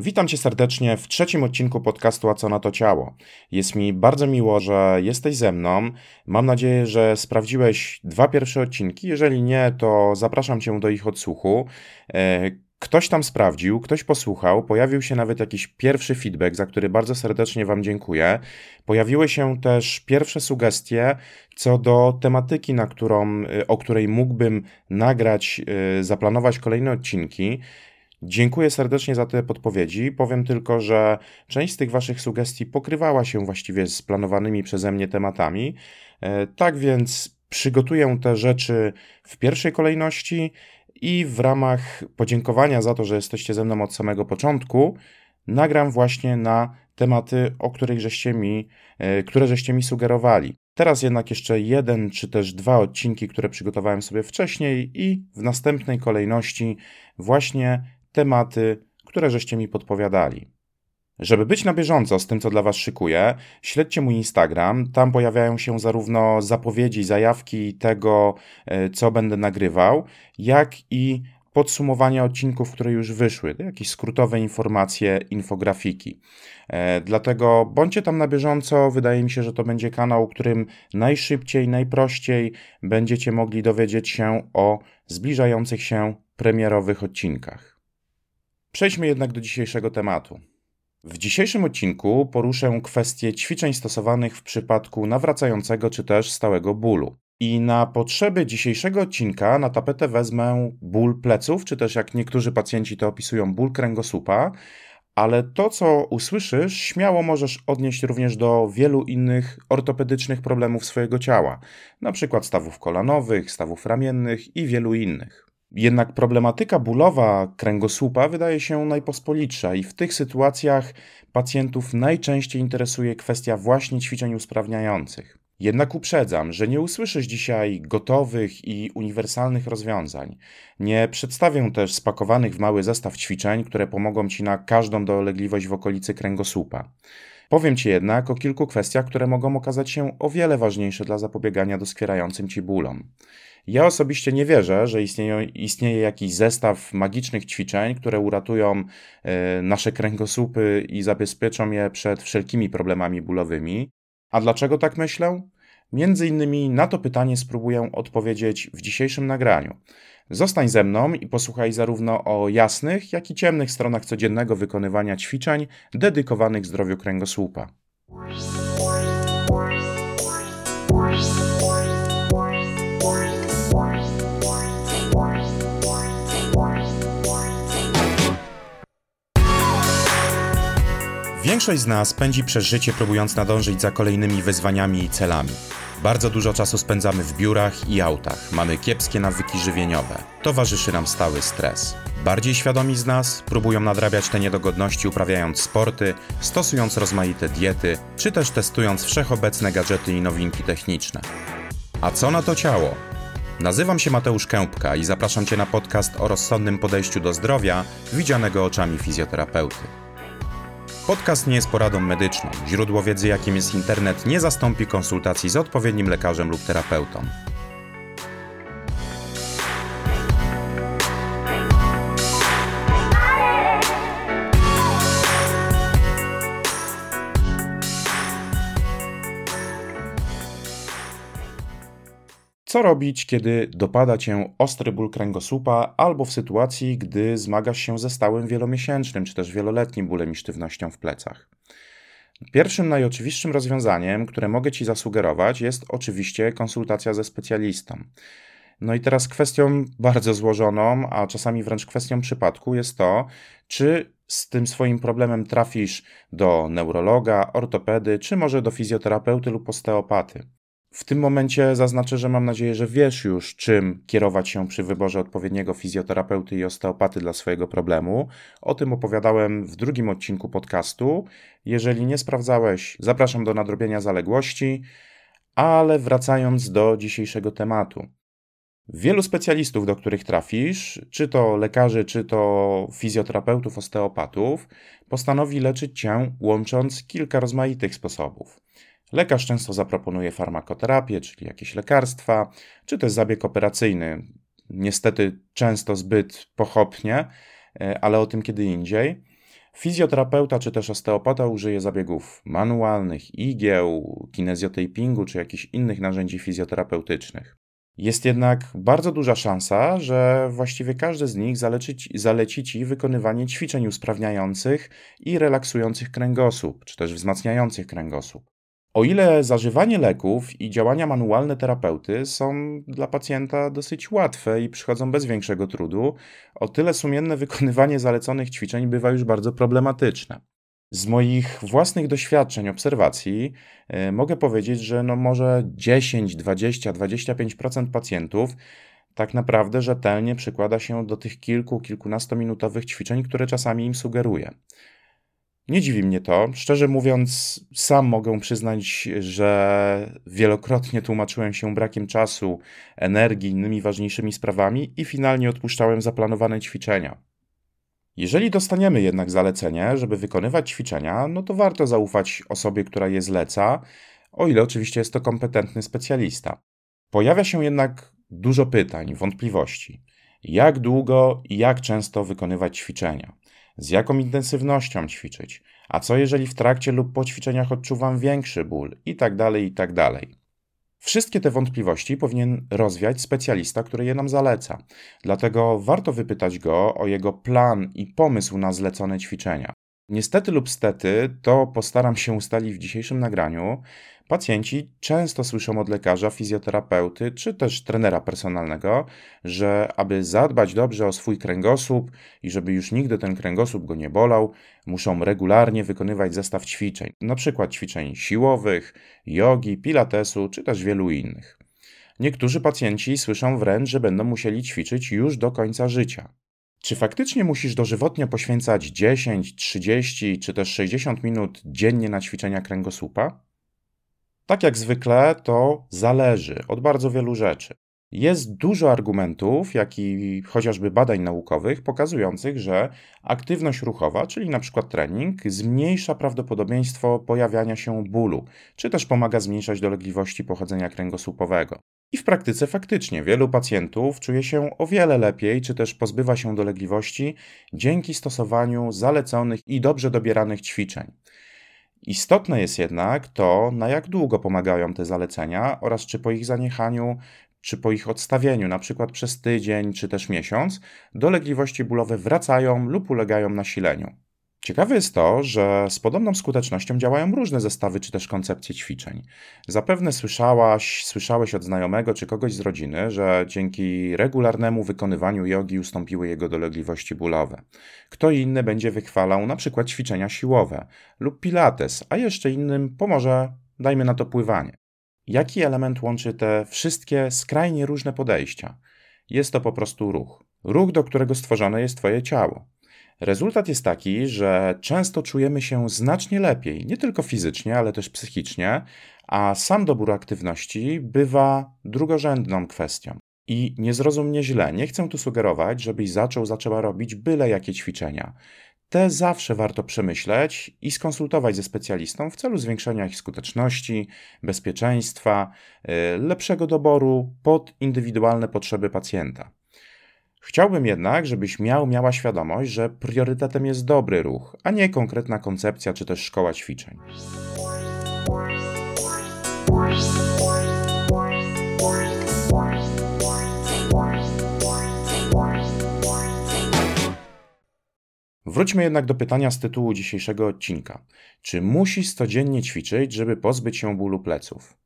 Witam Cię serdecznie w trzecim odcinku podcastu A co na to ciało. Jest mi bardzo miło, że jesteś ze mną. Mam nadzieję, że sprawdziłeś dwa pierwsze odcinki. Jeżeli nie, to zapraszam Cię do ich odsłuchu. E, ktoś tam sprawdził, ktoś posłuchał, pojawił się nawet jakiś pierwszy feedback, za który bardzo serdecznie Wam dziękuję. Pojawiły się też pierwsze sugestie co do tematyki, na którą, e, o której mógłbym nagrać, e, zaplanować kolejne odcinki. Dziękuję serdecznie za te podpowiedzi. Powiem tylko, że część z tych Waszych sugestii pokrywała się właściwie z planowanymi przeze mnie tematami. E, tak więc przygotuję te rzeczy w pierwszej kolejności i w ramach podziękowania za to, że jesteście ze mną od samego początku, nagram właśnie na tematy, o których żeście mi, e, które żeście mi sugerowali. Teraz jednak jeszcze jeden czy też dwa odcinki, które przygotowałem sobie wcześniej i w następnej kolejności właśnie tematy, które żeście mi podpowiadali. Żeby być na bieżąco z tym, co dla Was szykuję, śledźcie mój Instagram. Tam pojawiają się zarówno zapowiedzi, zajawki tego, e, co będę nagrywał, jak i podsumowania odcinków, które już wyszły, jakieś skrótowe informacje, infografiki. E, dlatego bądźcie tam na bieżąco. Wydaje mi się, że to będzie kanał, którym najszybciej, najprościej będziecie mogli dowiedzieć się o zbliżających się premierowych odcinkach. Przejdźmy jednak do dzisiejszego tematu. W dzisiejszym odcinku poruszę kwestię ćwiczeń stosowanych w przypadku nawracającego czy też stałego bólu. I na potrzeby dzisiejszego odcinka na tapetę wezmę ból pleców, czy też jak niektórzy pacjenci to opisują, ból kręgosłupa, ale to, co usłyszysz, śmiało możesz odnieść również do wielu innych ortopedycznych problemów swojego ciała, przykład stawów kolanowych, stawów ramiennych i wielu innych. Jednak problematyka bólowa kręgosłupa wydaje się najpospolitsza i w tych sytuacjach pacjentów najczęściej interesuje kwestia właśnie ćwiczeń usprawniających. Jednak uprzedzam, że nie usłyszysz dzisiaj gotowych i uniwersalnych rozwiązań. Nie przedstawię też spakowanych w mały zestaw ćwiczeń, które pomogą Ci na każdą dolegliwość w okolicy kręgosłupa. Powiem Ci jednak o kilku kwestiach, które mogą okazać się o wiele ważniejsze dla zapobiegania doskwierającym Ci bólom. Ja osobiście nie wierzę, że istnieje, istnieje jakiś zestaw magicznych ćwiczeń, które uratują e, nasze kręgosłupy i zabezpieczą je przed wszelkimi problemami bólowymi. A dlaczego tak myślę? Między innymi na to pytanie spróbuję odpowiedzieć w dzisiejszym nagraniu. Zostań ze mną i posłuchaj zarówno o jasnych, jak i ciemnych stronach codziennego wykonywania ćwiczeń dedykowanych zdrowiu kręgosłupa. Większość z nas pędzi przez życie próbując nadążyć za kolejnymi wyzwaniami i celami. Bardzo dużo czasu spędzamy w biurach i autach, mamy kiepskie nawyki żywieniowe, towarzyszy nam stały stres. Bardziej świadomi z nas próbują nadrabiać te niedogodności uprawiając sporty, stosując rozmaite diety, czy też testując wszechobecne gadżety i nowinki techniczne. A co na to ciało? Nazywam się Mateusz Kępka i zapraszam Cię na podcast o rozsądnym podejściu do zdrowia, widzianego oczami fizjoterapeuty. Podcast nie jest poradą medyczną. Źródło wiedzy, jakim jest internet, nie zastąpi konsultacji z odpowiednim lekarzem lub terapeutą. Co robić, kiedy dopada cię ostry ból kręgosłupa albo w sytuacji, gdy zmagasz się ze stałym wielomiesięcznym czy też wieloletnim bólem i sztywnością w plecach? Pierwszym najoczywistszym rozwiązaniem, które mogę Ci zasugerować, jest oczywiście konsultacja ze specjalistą. No i teraz kwestią bardzo złożoną, a czasami wręcz kwestią przypadku jest to, czy z tym swoim problemem trafisz do neurologa, ortopedy, czy może do fizjoterapeuty lub osteopaty. W tym momencie zaznaczę, że mam nadzieję, że wiesz już, czym kierować się przy wyborze odpowiedniego fizjoterapeuty i osteopaty dla swojego problemu. O tym opowiadałem w drugim odcinku podcastu. Jeżeli nie sprawdzałeś, zapraszam do nadrobienia zaległości. Ale wracając do dzisiejszego tematu. Wielu specjalistów, do których trafisz, czy to lekarzy, czy to fizjoterapeutów, osteopatów, postanowi leczyć cię łącząc kilka rozmaitych sposobów. Lekarz często zaproponuje farmakoterapię, czyli jakieś lekarstwa, czy też zabieg operacyjny. Niestety często zbyt pochopnie, e, ale o tym kiedy indziej. Fizjoterapeuta czy też osteopata użyje zabiegów manualnych, igieł, kinezjotapingu czy jakichś innych narzędzi fizjoterapeutycznych. Jest jednak bardzo duża szansa, że właściwie każdy z nich zaleci, zaleci Ci wykonywanie ćwiczeń usprawniających i relaksujących kręgosłup, czy też wzmacniających kręgosłup. O ile zażywanie leków i działania manualne terapeuty są dla pacjenta dosyć łatwe i przychodzą bez większego trudu, o tyle sumienne wykonywanie zaleconych ćwiczeń bywa już bardzo problematyczne. Z moich własnych doświadczeń, obserwacji, yy, mogę powiedzieć, że no może 10, 20, 25% pacjentów tak naprawdę rzetelnie przykłada się do tych kilku, kilkunastominutowych ćwiczeń, które czasami im sugeruję. Nie dziwi mnie to. Szczerze mówiąc, sam mogę przyznać, że wielokrotnie tłumaczyłem się brakiem czasu, energii, innymi ważniejszymi sprawami i finalnie odpuszczałem zaplanowane ćwiczenia. Jeżeli dostaniemy jednak zalecenie, żeby wykonywać ćwiczenia, no to warto zaufać osobie, która je zleca, o ile oczywiście jest to kompetentny specjalista. Pojawia się jednak dużo pytań, wątpliwości. Jak długo i jak często wykonywać ćwiczenia? Z jaką intensywnością ćwiczyć, a co jeżeli w trakcie lub po ćwiczeniach odczuwam większy ból i tak dalej, i tak. Wszystkie te wątpliwości powinien rozwiać specjalista, który je nam zaleca. Dlatego warto wypytać go o jego plan i pomysł na zlecone ćwiczenia. Niestety lub stety, to postaram się ustalić w dzisiejszym nagraniu, Pacjenci często słyszą od lekarza, fizjoterapeuty czy też trenera personalnego, że aby zadbać dobrze o swój kręgosłup i żeby już nigdy ten kręgosłup go nie bolał, muszą regularnie wykonywać zestaw ćwiczeń, np. ćwiczeń siłowych, jogi, pilatesu czy też wielu innych. Niektórzy pacjenci słyszą wręcz, że będą musieli ćwiczyć już do końca życia. Czy faktycznie musisz dożywotnie poświęcać 10, 30 czy też 60 minut dziennie na ćwiczenia kręgosłupa? Tak jak zwykle, to zależy od bardzo wielu rzeczy. Jest dużo argumentów, jak i chociażby badań naukowych, pokazujących, że aktywność ruchowa, czyli na przykład trening, zmniejsza prawdopodobieństwo pojawiania się bólu, czy też pomaga zmniejszać dolegliwości pochodzenia kręgosłupowego. I w praktyce faktycznie wielu pacjentów czuje się o wiele lepiej, czy też pozbywa się dolegliwości dzięki stosowaniu zaleconych i dobrze dobieranych ćwiczeń. Istotne jest jednak to, na jak długo pomagają te zalecenia oraz czy po ich zaniechaniu, czy po ich odstawieniu, np. przez tydzień czy też miesiąc, dolegliwości bólowe wracają lub ulegają nasileniu. Ciekawe jest to, że z podobną skutecznością działają różne zestawy czy też koncepcje ćwiczeń. Zapewne słyszałaś, słyszałeś od znajomego czy kogoś z rodziny, że dzięki regularnemu wykonywaniu jogi ustąpiły jego dolegliwości bólowe. Kto inny będzie wychwalał na przykład ćwiczenia siłowe lub pilates, a jeszcze innym pomoże, dajmy na to pływanie. Jaki element łączy te wszystkie skrajnie różne podejścia? Jest to po prostu ruch. Ruch, do którego stworzone jest Twoje ciało. Rezultat jest taki, że często czujemy się znacznie lepiej, nie tylko fizycznie, ale też psychicznie, a sam dobór aktywności bywa drugorzędną kwestią. I nie zrozum mnie źle, nie chcę tu sugerować, żebyś zaczął, zaczęła robić byle jakie ćwiczenia. Te zawsze warto przemyśleć i skonsultować ze specjalistą w celu zwiększenia ich skuteczności, bezpieczeństwa, y, lepszego doboru pod indywidualne potrzeby pacjenta. Chciałbym jednak, żebyś miał, miała świadomość, że priorytetem jest dobry ruch, a nie konkretna koncepcja czy też szkoła ćwiczeń. Wróćmy jednak do pytania z tytułu dzisiejszego odcinka. Czy musisz codziennie ćwiczyć, żeby pozbyć się bólu pleców?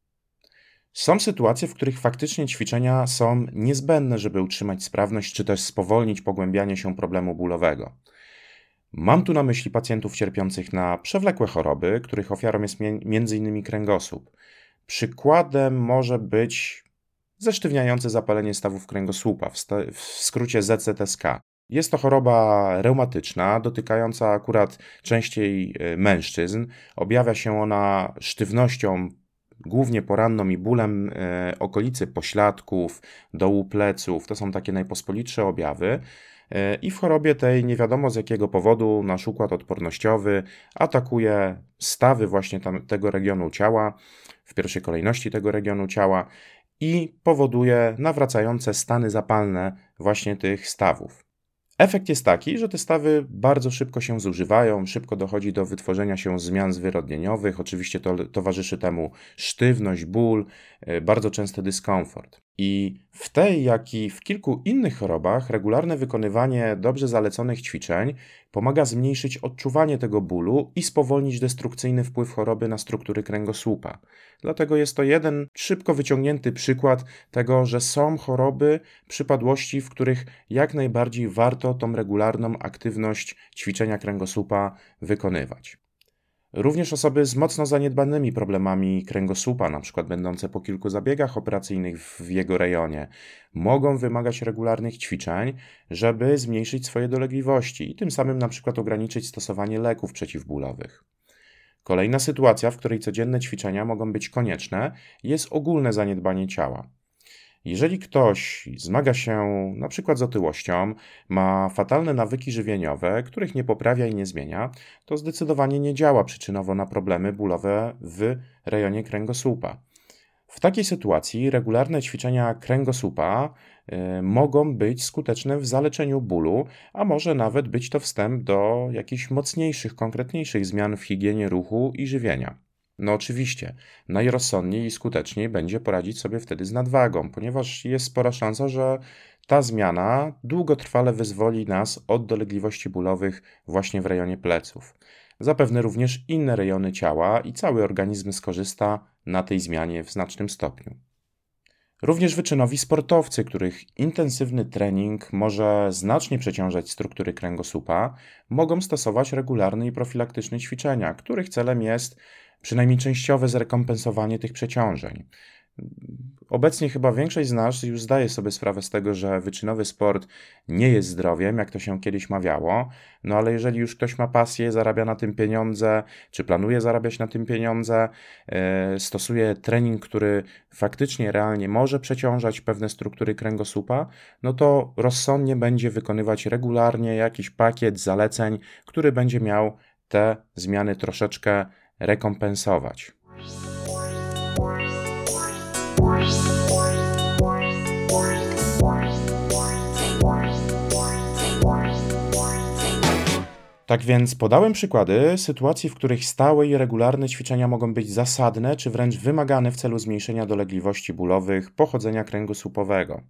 Są sytuacje, w których faktycznie ćwiczenia są niezbędne, żeby utrzymać sprawność czy też spowolnić pogłębianie się problemu bólowego. Mam tu na myśli pacjentów cierpiących na przewlekłe choroby, których ofiarą jest m.in. kręgosłup. Przykładem może być zesztywniające zapalenie stawów kręgosłupa, w, skrócie ZCTSK. Jest to choroba reumatyczna, dotykająca akurat częściej e, mężczyzn. Objawia się ona sztywnością głównie poranną i bólem e, okolicy pośladków, dołu pleców. To są takie najpospolitsze objawy. E, I w chorobie tej nie wiadomo z jakiego powodu nasz układ odpornościowy atakuje stawy właśnie tam, tego regionu ciała, w pierwszej kolejności tego regionu ciała i powoduje nawracające stany zapalne właśnie tych stawów. Efekt jest taki, że te stawy bardzo szybko się zużywają, szybko dochodzi do wytworzenia się zmian zwyrodnieniowych. Oczywiście to, towarzyszy temu sztywność, ból, bardzo częsty dyskomfort. I w tej, jak i w kilku innych chorobach, regularne wykonywanie dobrze zaleconych ćwiczeń pomaga zmniejszyć odczuwanie tego bólu i spowolnić destrukcyjny wpływ choroby na struktury kręgosłupa. Dlatego jest to jeden szybko wyciągnięty przykład tego, że są choroby, przypadłości, w których jak najbardziej warto tą regularną aktywność ćwiczenia kręgosłupa wykonywać. Również osoby z mocno zaniedbanymi problemami kręgosłupa, np. będące po kilku zabiegach operacyjnych w jego rejonie, mogą wymagać regularnych ćwiczeń, żeby zmniejszyć swoje dolegliwości i tym samym np. ograniczyć stosowanie leków przeciwbólowych. Kolejna sytuacja, w której codzienne ćwiczenia mogą być konieczne, jest ogólne zaniedbanie ciała. Jeżeli ktoś zmaga się na przykład z otyłością, ma fatalne nawyki żywieniowe, których nie poprawia i nie zmienia, to zdecydowanie nie działa przyczynowo na problemy bólowe w rejonie kręgosłupa. W takiej sytuacji regularne ćwiczenia kręgosłupa y, mogą być skuteczne w zaleczeniu bólu, a może nawet być to wstęp do jakichś mocniejszych, konkretniejszych zmian w higienie ruchu i żywienia. No oczywiście, najrozsądniej i skuteczniej będzie poradzić sobie wtedy z nadwagą, ponieważ jest spora szansa, że ta zmiana długotrwale wyzwoli nas od dolegliwości bólowych właśnie w rejonie pleców. Zapewne również inne rejony ciała i cały organizm skorzysta na tej zmianie w znacznym stopniu. Również wyczynowi sportowcy, których intensywny trening może znacznie przeciążać struktury kręgosłupa, mogą stosować regularne i profilaktyczne ćwiczenia, których celem jest przynajmniej częściowe zrekompensowanie tych przeciążeń. Obecnie chyba większość z nas już zdaje sobie sprawę z tego, że wyczynowy sport nie jest zdrowiem, jak to się kiedyś mawiało, no ale jeżeli już ktoś ma pasję, zarabia na tym pieniądze, czy planuje zarabiać na tym pieniądze, yy, stosuje trening, który faktycznie realnie może przeciążać pewne struktury kręgosłupa, no to rozsądnie będzie wykonywać regularnie jakiś pakiet zaleceń, który będzie miał te zmiany troszeczkę rekompensować. Tak więc podałem przykłady sytuacji, w których stałe i regularne ćwiczenia mogą być zasadne czy wręcz wymagane w celu zmniejszenia dolegliwości bólowych pochodzenia kręgosłupowego.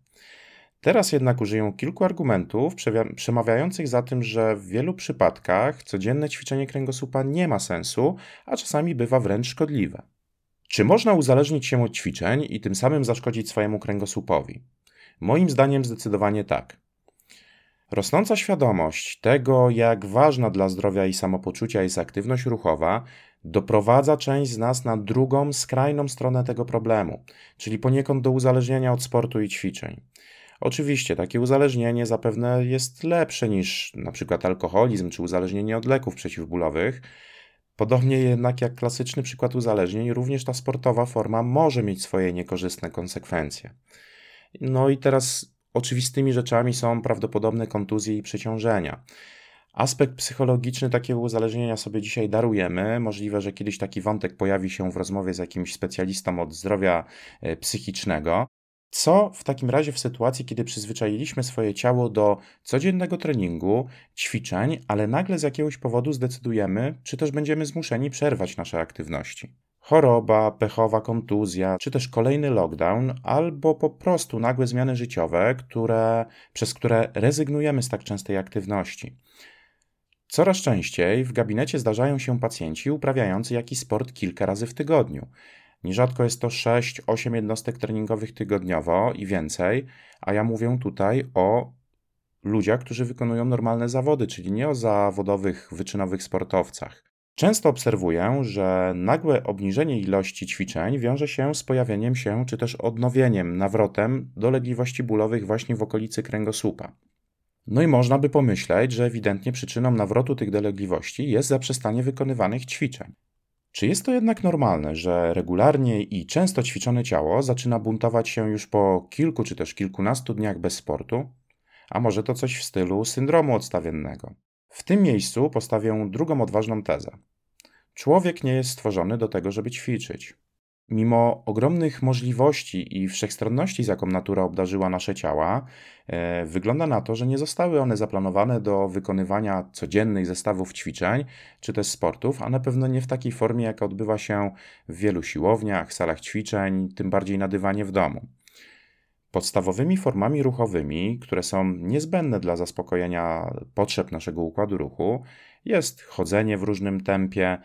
Teraz jednak użyję kilku argumentów przemawiających za tym, że w wielu przypadkach codzienne ćwiczenie kręgosłupa nie ma sensu, a czasami bywa wręcz szkodliwe. Czy można uzależnić się od ćwiczeń i tym samym zaszkodzić swojemu kręgosłupowi? Moim zdaniem zdecydowanie tak. Rosnąca świadomość tego, jak ważna dla zdrowia i samopoczucia jest aktywność ruchowa, doprowadza część z nas na drugą, skrajną stronę tego problemu, czyli poniekąd do uzależnienia od sportu i ćwiczeń. Oczywiście takie uzależnienie zapewne jest lepsze niż przykład alkoholizm czy uzależnienie od leków przeciwbólowych. Podobnie jednak jak klasyczny przykład uzależnień, również ta sportowa forma może mieć swoje niekorzystne konsekwencje. No i teraz oczywistymi rzeczami są prawdopodobne kontuzje i przeciążenia. Aspekt psychologiczny takiego uzależnienia sobie dzisiaj darujemy. Możliwe, że kiedyś taki wątek pojawi się w rozmowie z jakimś specjalistą od zdrowia e, psychicznego. Co w takim razie w sytuacji, kiedy przyzwyczailiśmy swoje ciało do codziennego treningu, ćwiczeń, ale nagle z jakiegoś powodu zdecydujemy, czy też będziemy zmuszeni przerwać nasze aktywności? Choroba, pechowa kontuzja, czy też kolejny lockdown, albo po prostu nagłe zmiany życiowe, które, przez które rezygnujemy z tak częstej aktywności. Coraz częściej w gabinecie zdarzają się pacjenci uprawiający jakiś sport kilka razy w tygodniu. Nierzadko jest to 6-8 jednostek treningowych tygodniowo i więcej, a ja mówię tutaj o ludziach, którzy wykonują normalne zawody, czyli nie o zawodowych, wyczynowych sportowcach. Często obserwuję, że nagłe obniżenie ilości ćwiczeń wiąże się z pojawieniem się czy też odnowieniem, nawrotem dolegliwości bólowych właśnie w okolicy kręgosłupa. No i można by pomyśleć, że ewidentnie przyczyną nawrotu tych dolegliwości jest zaprzestanie wykonywanych ćwiczeń. Czy jest to jednak normalne, że regularnie i często ćwiczone ciało zaczyna buntować się już po kilku czy też kilkunastu dniach bez sportu? A może to coś w stylu syndromu odstawiennego? W tym miejscu postawię drugą odważną tezę. Człowiek nie jest stworzony do tego, żeby ćwiczyć. Mimo ogromnych możliwości i wszechstronności, z jaką natura obdarzyła nasze ciała, e, wygląda na to, że nie zostały one zaplanowane do wykonywania codziennych zestawów ćwiczeń czy też sportów, a na pewno nie w takiej formie, jaka odbywa się w wielu siłowniach, salach ćwiczeń, tym bardziej na dywanie w domu. Podstawowymi formami ruchowymi, które są niezbędne dla zaspokojenia potrzeb naszego układu ruchu, jest chodzenie w różnym tempie,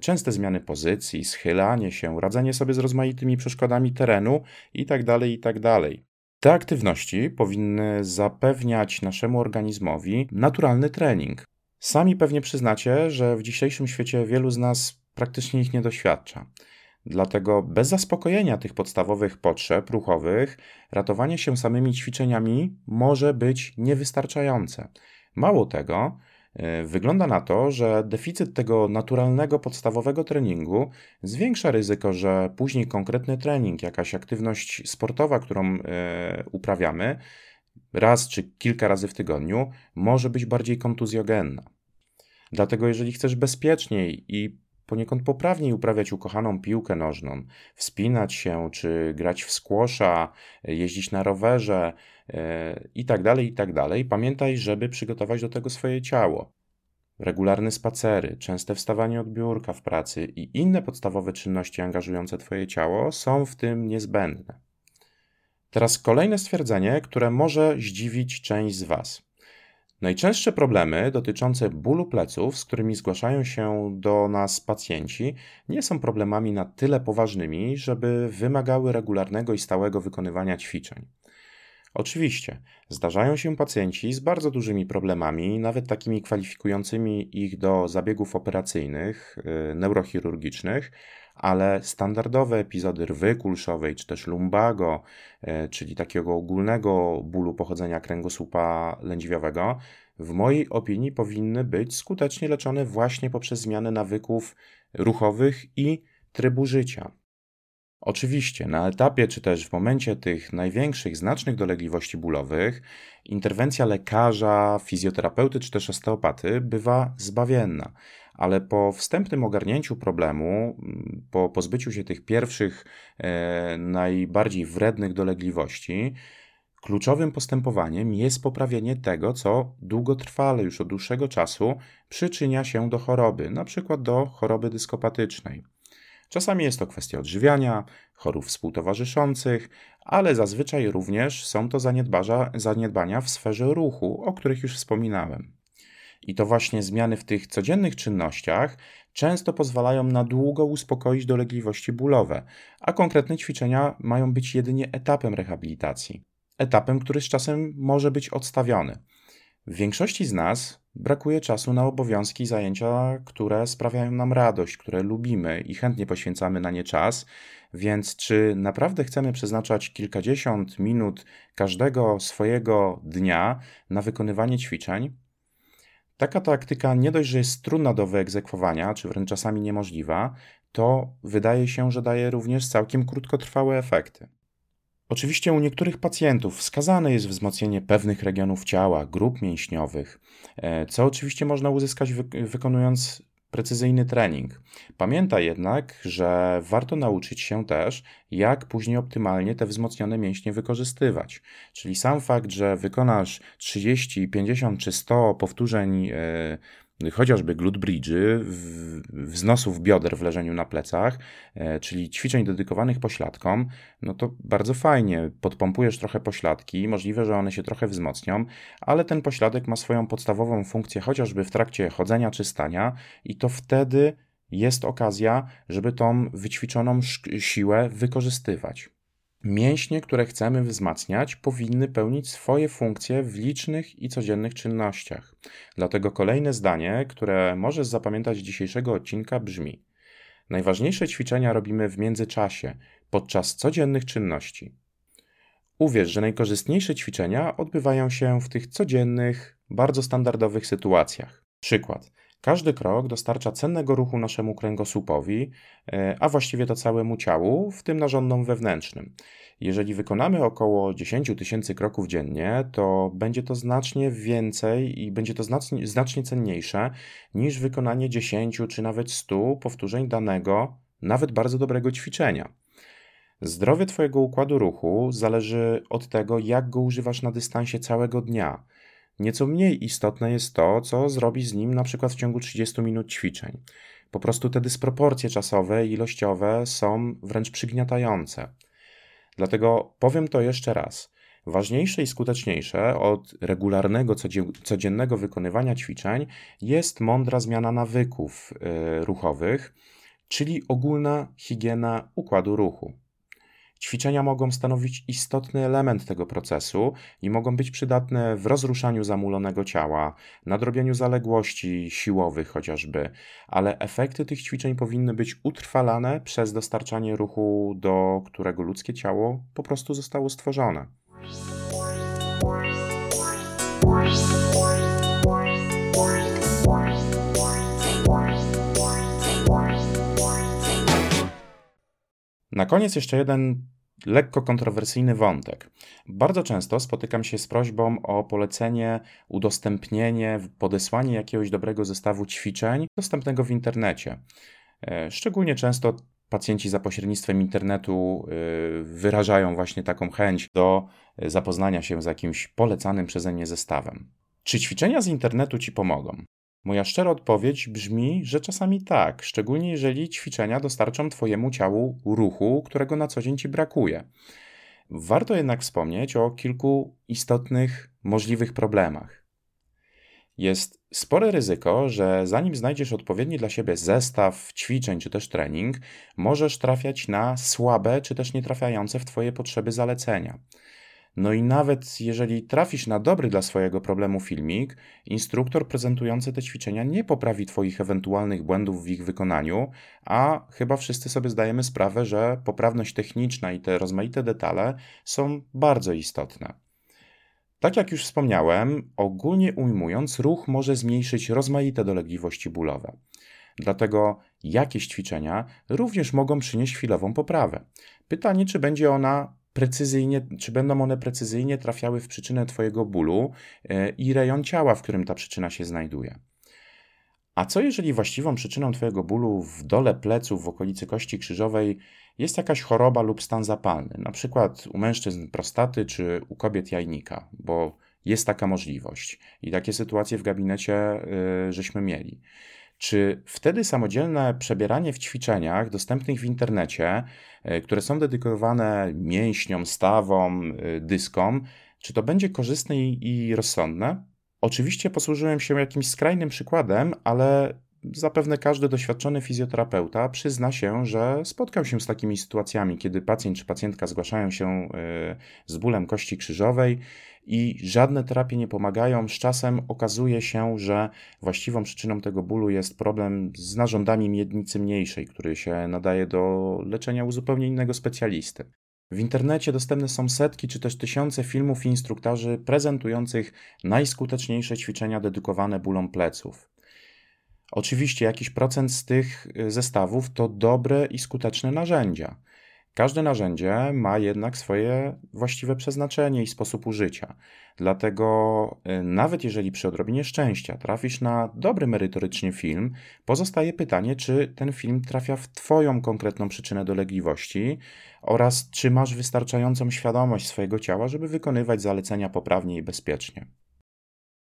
częste zmiany pozycji, schylanie się, radzenie sobie z rozmaitymi przeszkodami terenu itd. Tak itd. Tak Te aktywności powinny zapewniać naszemu organizmowi naturalny trening. Sami pewnie przyznacie, że w dzisiejszym świecie wielu z nas praktycznie ich nie doświadcza. Dlatego bez zaspokojenia tych podstawowych potrzeb ruchowych, ratowanie się samymi ćwiczeniami może być niewystarczające. Mało tego, e, wygląda na to, że deficyt tego naturalnego podstawowego treningu zwiększa ryzyko, że później konkretny trening, jakaś aktywność sportowa, którą e, uprawiamy raz czy kilka razy w tygodniu, może być bardziej kontuzjogenna. Dlatego, jeżeli chcesz bezpieczniej i poniekąd poprawniej uprawiać ukochaną piłkę nożną, wspinać się, czy grać w skłosza, jeździć na rowerze itd., e, itd. Tak tak pamiętaj, żeby przygotować do tego swoje ciało. Regularne spacery, częste wstawanie od biurka w pracy i inne podstawowe czynności angażujące Twoje ciało są w tym niezbędne. Teraz kolejne stwierdzenie, które może zdziwić część z Was. Najczęstsze problemy dotyczące bólu pleców, z którymi zgłaszają się do nas pacjenci, nie są problemami na tyle poważnymi, żeby wymagały regularnego i stałego wykonywania ćwiczeń. Oczywiście, zdarzają się pacjenci z bardzo dużymi problemami, nawet takimi kwalifikującymi ich do zabiegów operacyjnych, yy, neurochirurgicznych, ale standardowe epizody rwy kulszowej czy też lumbago, e, czyli takiego ogólnego bólu pochodzenia kręgosłupa lędźwiowego, w mojej opinii powinny być skutecznie leczone właśnie poprzez zmianę nawyków ruchowych i trybu życia. Oczywiście, na etapie czy też w momencie tych największych, znacznych dolegliwości bólowych, interwencja lekarza, fizjoterapeuty czy też osteopaty bywa zbawienna ale po wstępnym ogarnięciu problemu, mm, po pozbyciu się tych pierwszych, e, najbardziej wrednych dolegliwości, kluczowym postępowaniem jest poprawienie tego, co długotrwale, już od dłuższego czasu przyczynia się do choroby, przykład do choroby dyskopatycznej. Czasami jest to kwestia odżywiania, chorób współtowarzyszących, ale zazwyczaj również są to zaniedbania w sferze ruchu, o których już wspominałem. I to właśnie zmiany w tych codziennych czynnościach często pozwalają na długo uspokoić dolegliwości bólowe, a konkretne ćwiczenia mają być jedynie etapem rehabilitacji. Etapem, który z czasem może być odstawiony. W większości z nas brakuje czasu na obowiązki zajęcia, które sprawiają nam radość, które lubimy i chętnie poświęcamy na nie czas, więc czy naprawdę chcemy przeznaczać kilkadziesiąt minut każdego swojego dnia na wykonywanie ćwiczeń? Taka taktyka nie dość, że jest trudna do wyegzekwowania, czy wręcz czasami niemożliwa, to wydaje się, że daje również całkiem krótkotrwałe efekty. Oczywiście u niektórych pacjentów wskazane jest wzmocnienie pewnych regionów ciała, grup mięśniowych, e, co oczywiście można uzyskać wykonując precyzyjny trening. Pamiętaj jednak, że warto nauczyć się też, jak później optymalnie te wzmocnione mięśnie wykorzystywać. Czyli sam fakt, że wykonasz 30, 50 czy 100 powtórzeń. Chociażby glute bridge, wznosów bioder w leżeniu na plecach, e, czyli ćwiczeń dedykowanych pośladkom, no to bardzo fajnie, podpompujesz trochę pośladki, możliwe, że one się trochę wzmocnią, ale ten pośladek ma swoją podstawową funkcję chociażby w trakcie chodzenia czy stania i to wtedy jest okazja, żeby tą wyćwiczoną siłę wykorzystywać. Mięśnie, które chcemy wzmacniać, powinny pełnić swoje funkcje w licznych i codziennych czynnościach. Dlatego kolejne zdanie, które możesz zapamiętać z dzisiejszego odcinka brzmi: Najważniejsze ćwiczenia robimy w międzyczasie, podczas codziennych czynności. Uwierz, że najkorzystniejsze ćwiczenia odbywają się w tych codziennych, bardzo standardowych sytuacjach. Przykład. Każdy krok dostarcza cennego ruchu naszemu kręgosłupowi, e, a właściwie to całemu ciału, w tym narządom wewnętrznym. Jeżeli wykonamy około 10 tysięcy kroków dziennie, to będzie to znacznie więcej i będzie to znacznie, znacznie cenniejsze niż wykonanie 10 czy nawet 100 powtórzeń danego nawet bardzo dobrego ćwiczenia. Zdrowie Twojego układu ruchu zależy od tego, jak go używasz na dystansie całego dnia. Nieco mniej istotne jest to, co zrobisz z nim na przykład w ciągu 30 minut ćwiczeń. Po prostu te dysproporcje czasowe i ilościowe są wręcz przygniatające. Dlatego powiem to jeszcze raz. Ważniejsze i skuteczniejsze od regularnego, codziennego wykonywania ćwiczeń jest mądra zmiana nawyków yy, ruchowych, czyli ogólna higiena układu ruchu. Ćwiczenia mogą stanowić istotny element tego procesu i mogą być przydatne w rozruszaniu zamulonego ciała, nadrobieniu zaległości siłowych chociażby, ale efekty tych ćwiczeń powinny być utrwalane przez dostarczanie ruchu, do którego ludzkie ciało po prostu zostało stworzone. Na koniec jeszcze jeden lekko kontrowersyjny wątek. Bardzo często spotykam się z prośbą o polecenie, udostępnienie, podesłanie jakiegoś dobrego zestawu ćwiczeń dostępnego w internecie. E, szczególnie często pacjenci za pośrednictwem internetu e, wyrażają właśnie taką chęć do zapoznania się z jakimś polecanym przeze mnie zestawem. Czy ćwiczenia z internetu ci pomogą? Moja szczera odpowiedź brzmi, że czasami tak, szczególnie jeżeli ćwiczenia dostarczą Twojemu ciału ruchu, którego na co dzień Ci brakuje. Warto jednak wspomnieć o kilku istotnych, możliwych problemach. Jest spore ryzyko, że zanim znajdziesz odpowiedni dla siebie zestaw ćwiczeń czy też trening, możesz trafiać na słabe czy też nietrafiające w Twoje potrzeby zalecenia. No i nawet jeżeli trafisz na dobry dla swojego problemu filmik, instruktor prezentujący te ćwiczenia nie poprawi Twoich ewentualnych błędów w ich wykonaniu, a chyba wszyscy sobie zdajemy sprawę, że poprawność techniczna i te rozmaite detale są bardzo istotne. Tak jak już wspomniałem, ogólnie ujmując, ruch może zmniejszyć rozmaite dolegliwości bólowe. Dlatego jakieś ćwiczenia również mogą przynieść chwilową poprawę. Pytanie, czy będzie ona precyzyjnie, czy będą one precyzyjnie trafiały w przyczynę Twojego bólu e, i rejon ciała, w którym ta przyczyna się znajduje. A co jeżeli właściwą przyczyną Twojego bólu w dole pleców, w okolicy kości krzyżowej jest jakaś choroba lub stan zapalny, na przykład u mężczyzn prostaty czy u kobiet jajnika, bo jest taka możliwość i takie sytuacje w gabinecie yy, żeśmy mieli. Czy wtedy samodzielne przebieranie w ćwiczeniach dostępnych w internecie, e, które są dedykowane mięśniom, stawom, e, dyskom, czy to będzie korzystne i rozsądne? Oczywiście posłużyłem się jakimś skrajnym przykładem, ale Zapewne każdy doświadczony fizjoterapeuta przyzna się, że spotkał się z takimi sytuacjami, kiedy pacjent czy pacjentka zgłaszają się e, z bólem kości krzyżowej i żadne terapie nie pomagają. Z czasem okazuje się, że właściwą przyczyną tego bólu jest problem z narządami miednicy mniejszej, który się nadaje do leczenia u zupełnie innego specjalisty. W internecie dostępne są setki czy też tysiące filmów i prezentujących najskuteczniejsze ćwiczenia dedykowane bólom pleców. Oczywiście jakiś procent z tych y, zestawów to dobre i skuteczne narzędzia. Każde narzędzie ma jednak swoje właściwe przeznaczenie i sposób użycia. Dlatego, y, nawet jeżeli przy odrobinie szczęścia trafisz na dobry merytorycznie film, pozostaje pytanie, czy ten film trafia w Twoją konkretną przyczynę dolegliwości oraz czy masz wystarczającą świadomość swojego ciała, żeby wykonywać zalecenia poprawnie i bezpiecznie.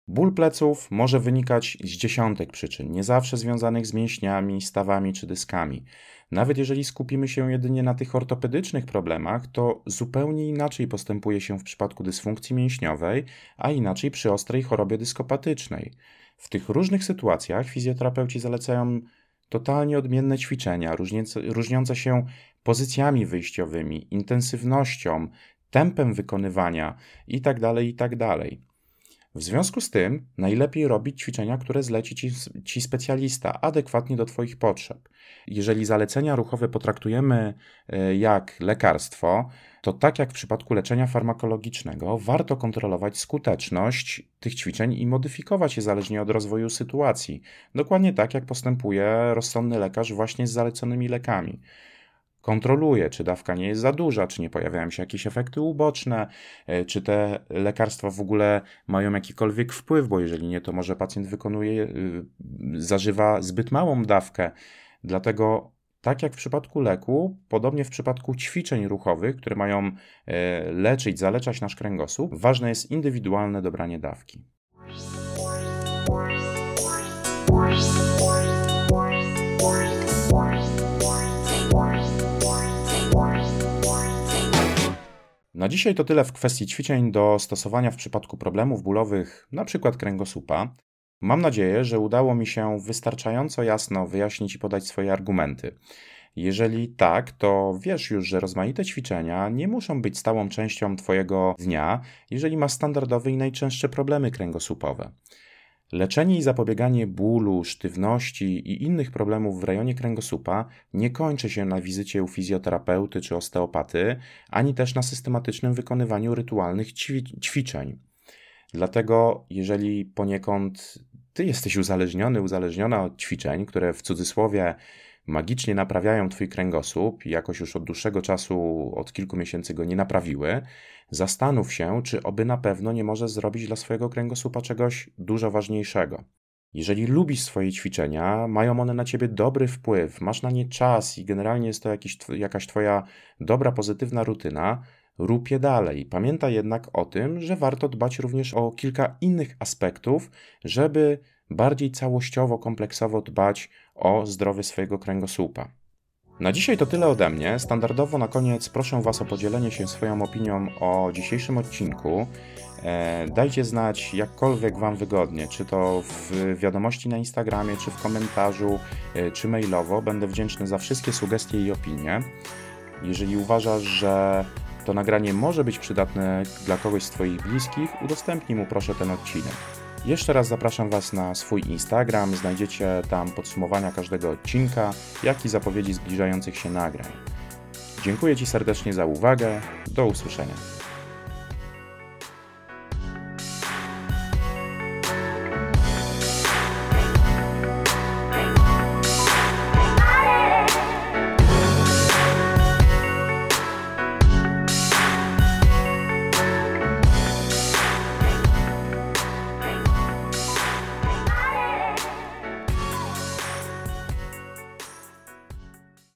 Ból pleców może wynikać z dziesiątek przyczyn, nie zawsze związanych z mięśniami, stawami czy dyskami. Nawet jeżeli skupimy się jedynie na tych ortopedycznych problemach, to zupełnie inaczej postępuje się w przypadku dysfunkcji mięśniowej, a inaczej przy ostrej chorobie dyskopatycznej. W tych różnych sytuacjach fizjoterapeuci zalecają totalnie odmienne ćwiczenia, różniące się pozycjami wyjściowymi, intensywnością, tempem wykonywania itd. Tak itd. W związku z tym najlepiej robić ćwiczenia, które zleci ci, ci, specjalista, adekwatnie do Twoich potrzeb. Jeżeli zalecenia ruchowe potraktujemy e, jak lekarstwo, to tak jak w przypadku leczenia farmakologicznego, warto kontrolować skuteczność tych ćwiczeń i modyfikować je zależnie od rozwoju sytuacji. Dokładnie tak jak postępuje rozsądny lekarz właśnie z zaleconymi lekami kontroluje, czy dawka nie jest za duża, czy nie pojawiają się jakieś efekty uboczne, e, czy te lekarstwa w ogóle mają jakikolwiek wpływ, bo jeżeli nie, to może pacjent wykonuje, y, zażywa zbyt małą dawkę. Dlatego Tak jak w przypadku leku, podobnie w przypadku ćwiczeń ruchowych, które mają e, leczyć, zaleczać nasz kręgosłup, ważne jest indywidualne dobranie dawki. Na dzisiaj to tyle w kwestii ćwiczeń do stosowania w przypadku problemów bólowych, np. kręgosłupa. Mam nadzieję, że udało mi się wystarczająco jasno wyjaśnić i podać swoje argumenty. Jeżeli tak, to wiesz już, że rozmaite ćwiczenia nie muszą być stałą częścią Twojego dnia, jeżeli masz standardowe i najczęstsze problemy kręgosłupowe. Leczenie i zapobieganie bólu, sztywności i innych problemów w rejonie kręgosłupa nie kończy się na wizycie u fizjoterapeuty czy osteopaty, ani też na systematycznym wykonywaniu rytualnych ćwiczeń. Dlatego, jeżeli poniekąd ty jesteś uzależniony, uzależniona od ćwiczeń, które w cudzysłowie magicznie naprawiają twój kręgosłup i jakoś już od dłuższego czasu, od kilku miesięcy go nie naprawiły, zastanów się, czy oby na pewno nie możesz zrobić dla swojego kręgosłupa czegoś dużo ważniejszego. Jeżeli lubisz swoje ćwiczenia, mają one na ciebie dobry wpływ, masz na nie czas i generalnie jest to jakiś, jakaś twoja dobra, pozytywna rutyna, rób je dalej. Pamiętaj jednak o tym, że warto dbać również o kilka innych aspektów, żeby bardziej całościowo, kompleksowo dbać o zdrowie swojego kręgosłupa. Na dzisiaj to tyle ode mnie. Standardowo na koniec proszę Was o podzielenie się swoją opinią o dzisiejszym odcinku. E, dajcie znać jakkolwiek Wam wygodnie, czy to w wiadomości na Instagramie, czy w komentarzu, e, czy mailowo. Będę wdzięczny za wszystkie sugestie i opinie. Jeżeli uważasz, że to nagranie może być przydatne dla kogoś z Twoich bliskich, udostępnij mu proszę ten odcinek. Jeszcze raz zapraszam Was na swój Instagram, znajdziecie tam podsumowania każdego odcinka, jak i zapowiedzi zbliżających się nagrań. Dziękuję Ci serdecznie za uwagę, do usłyszenia.